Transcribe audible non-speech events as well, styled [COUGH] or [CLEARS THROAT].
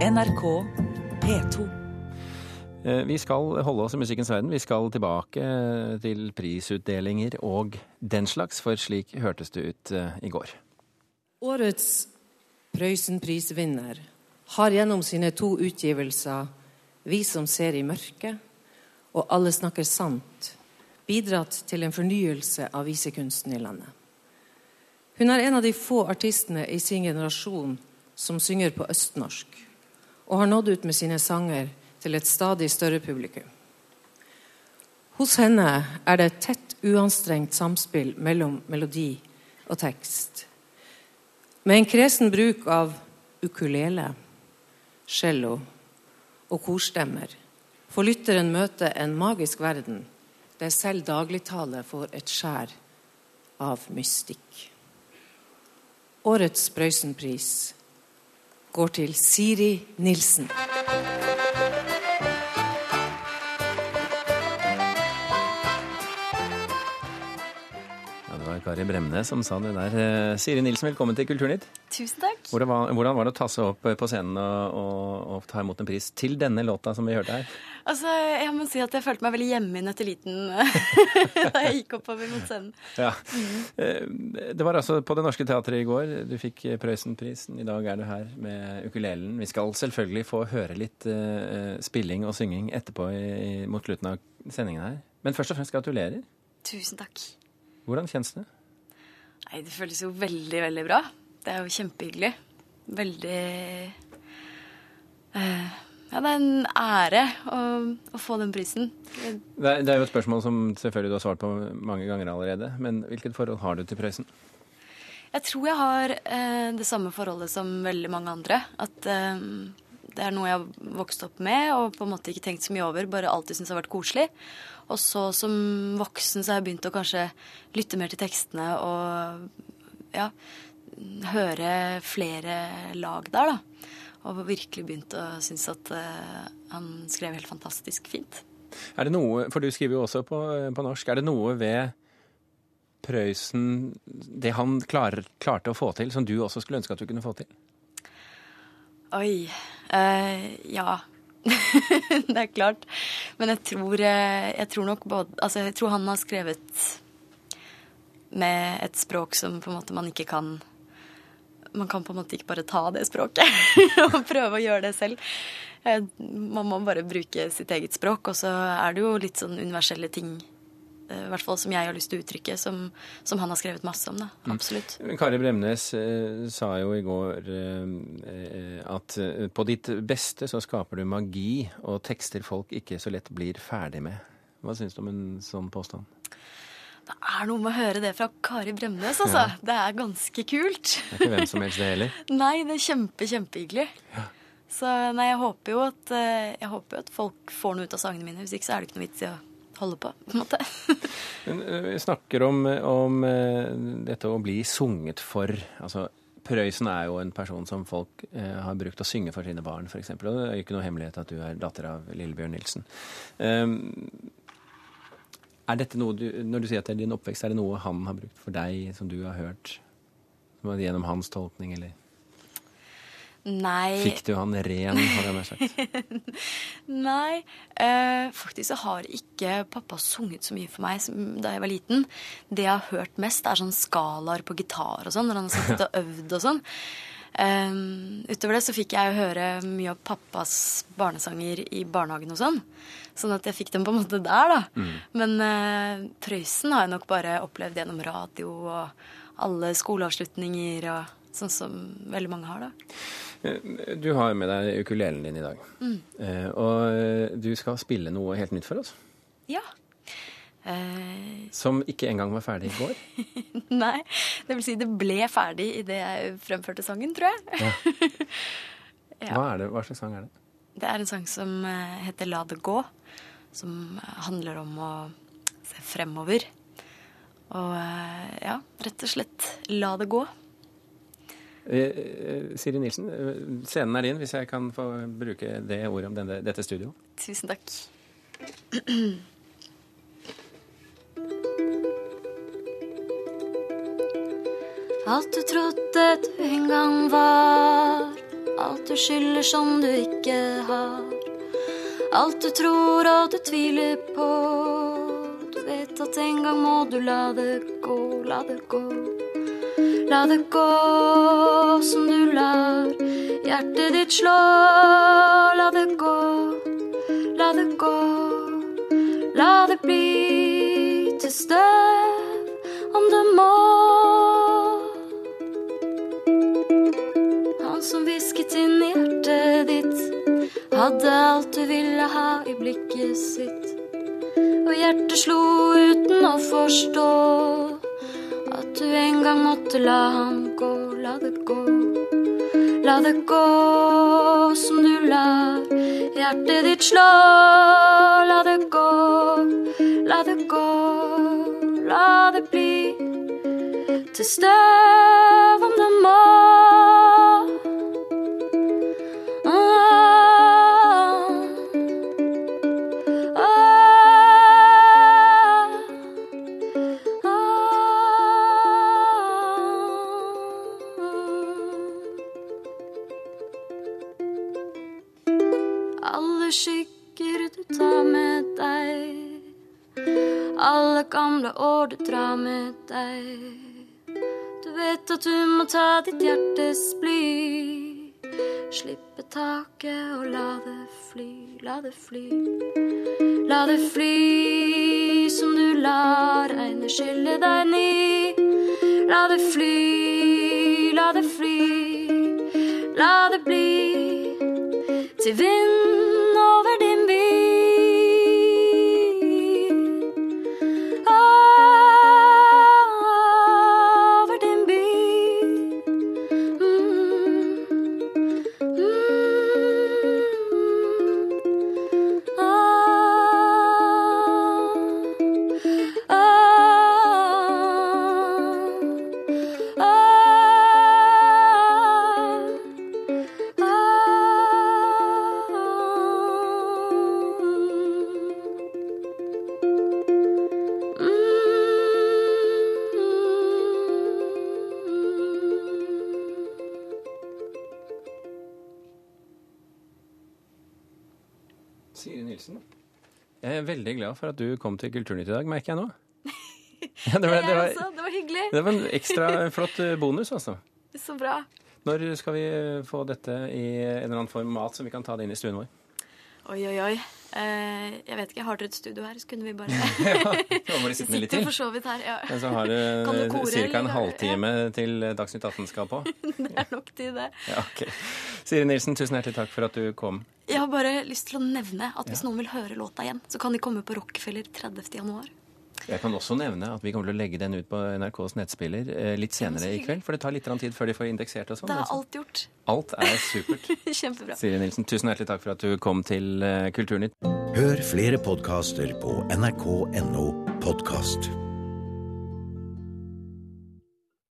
NRK P2. Eh, Vi skal holde oss i musikkens verden. Vi skal tilbake til prisutdelinger og den slags, for slik hørtes det ut eh, i går. Årets Prøysen-prisvinner har gjennom sine to utgivelser 'Vi som ser i mørket' og 'Alle snakker sant' bidratt til en fornyelse av visekunsten i landet. Hun er en av de få artistene i sin generasjon som synger på østnorsk, og har nådd ut med sine sanger til et stadig større publikum. Hos henne er det et tett, uanstrengt samspill mellom melodi og tekst. Med en kresen bruk av ukulele, cello og korstemmer får lytteren møte en magisk verden der selv dagligtale får et skjær av mystikk. Årets Prøysenpris går til Siri Nilsen. Ja, det var Kari Bremnes som sa det der. Eh, Siri Nilsen, velkommen til Kulturnytt. Tusen takk. Hvordan var, hvordan var det å ta seg opp på scenen og, og, og ta imot en pris til denne låta som vi hørte her? Altså, jeg må si at jeg følte meg veldig hjemme i Nøtteliten [LAUGHS] da jeg gikk oppover mot scenen. Ja. Mm. Det var altså på Det Norske Teatret i går. Du fikk Prøysenprisen. I dag er du her med ukulelen. Vi skal selvfølgelig få høre litt uh, spilling og synging etterpå i, i, mot slutten av sendingen her. Men først og fremst gratulerer. Tusen takk. Hvordan kjennes det? Nei, det føles jo veldig, veldig bra. Det er jo kjempehyggelig. Veldig eh, Ja, det er en ære å, å få den prisen. Det er, det er jo et spørsmål som selvfølgelig du har svart på mange ganger allerede. Men hvilket forhold har du til Prøysen? Jeg tror jeg har eh, det samme forholdet som veldig mange andre. At eh, det er noe jeg har vokst opp med og på en måte ikke tenkt så mye over. Bare alltid syntes har vært koselig. Og så som voksen så har jeg begynt å kanskje lytte mer til tekstene og ja, høre flere lag der, da. Og virkelig begynt å synes at eh, han skrev helt fantastisk fint. Er det noe, for du skriver jo også på, på norsk, er det noe ved Prøysen, det han klar, klarte å få til, som du også skulle ønske at du kunne få til? Oi. eh, ja. [LAUGHS] det er klart. Men jeg tror, eh, jeg tror nok både Altså, jeg tror han har skrevet med et språk som på en måte man ikke kan Man kan på en måte ikke bare ta det språket [LAUGHS] og prøve å gjøre det selv. Eh, Man må bare bruke sitt eget språk, og så er det jo litt sånn universelle ting eh, i hvert fall som jeg har lyst til å uttrykke, som, som han har skrevet masse om. da, Absolutt. Kari Bremnes eh, sa jo i går eh, eh, at eh, på ditt beste så skaper du magi og tekster folk ikke så lett blir ferdig med. Hva syns du om en sånn påstand? Det er noe med å høre det fra Kari Bremnes, altså. Det er ganske kult. Det er ikke hvem som helst det heller. [LAUGHS] Nei, det er kjempe, kjempehyggelig. Så nei, jeg håper jo at, eh, jeg håper jo at folk får noe ut av sangene mine. Hvis ikke så er det ikke noe vits i å holde på, på en måte. [LAUGHS] Men eh, vi snakker om, om eh, dette å bli sunget for. Altså, Prøysen er jo en person som folk eh, har brukt å synge for sine barn, f.eks. Og det er jo ikke noe hemmelighet at du er datter av Lillebjørn Nilsen. Um, er dette noe du, Når du sier at det er din oppvekst, er det noe han har brukt for deg, som du har hørt? Gjennom hans tolkning, eller Nei. fikk du han ren, hadde jeg nær sagt? [LAUGHS] Nei. Eh, faktisk så har ikke pappa sunget så mye for meg som, da jeg var liten. Det jeg har hørt mest, er sånn skalaer på gitar og sånn, når han har sittet og øvd og sånn. Eh, utover det så fikk jeg høre mye av pappas barnesanger i barnehagen og sånn. Sånn at jeg fikk dem på en måte der, da. Men uh, Prøysen har jeg nok bare opplevd gjennom radio og alle skoleavslutninger og sånn som veldig mange har, da. Eh, Du har med deg ukulelen din i dag. Eh, og eh, du skal spille noe helt nytt for oss. Ja. Eh, Som ikke engang var ferdig i går. [LAUGHS] nei, det vil si det ble ferdig idet jeg fremførte sangen, tror jeg. [LAUGHS] Ja. Hva, er det, hva slags sang er det? Det er en sang som eh, heter La det gå, som eh, handler om å se fremover. Og ja, rett og slett la det gå. Eh, Siri Nilsen, scenen er din, hvis jeg kan få bruke det ordet om denne, dette studio. Tusen takk. [CLEARS THROAT] Alt du trodde du en gang var, Alt du skylder som du ikke har. Alt du tror og du tviler på. Du vet at en gang må du la det gå, la det gå. La det gå som du lar hjertet ditt slå. La alt du ville ha i blikket sitt. Og hjertet slo uten å forstå at du en gang måtte la ham gå, la det gå. La det gå som du lar hjertet ditt slå. La det gå, la det gå, la det bli til støv Alle gamle år du drar med deg. Du vet at du må ta ditt hjertes bly. Slippe taket og la det fly, la det fly. La det fly som du lar regnet skylle deg ny. La det fly, la det fly, la det bli til vind Nilsen. Jeg er veldig glad for at du kom til Kulturnytt i dag, merker jeg nå. [LAUGHS] Ja, [LAUGHS] det, var, det, Jeg var, også. Det var hyggelig. det var en ekstra [LAUGHS] flott eh, bonus, altså. Så bra. Når skal vi eh, få dette i en eller annen form mat, så vi kan ta det inn i stuen vår? Oi, oi, oi. Eh, jeg vet ikke, Har dere et studio her, så kunne vi bare Ja, vi sitter sitte litt til. for så vidt her. Ja. Men så har du ca. en halvtime halvtime til Dagsnytt 18 skal på. Det er nok tid, det. Ja, ok. Siri Nilsen, tusen hjertelig takk for at du kom. Jeg har bare lyst til å nevne at hvis noen vil høre låta igjen, så kan de komme på Rockefeller 30. januar. Jeg kan også nevne at vi kommer til å legge den ut på NRKs nettspiller eh, litt senere i kveld. For det tar litt tid før de får indeksert og sånn. Det er altså. alt gjort. Alt er supert. [LAUGHS] Kjempebra. Siri Nilsen, tusen hjertelig takk for at du kom til eh, Kulturnytt. Hør flere podkaster på nrk.no podkast.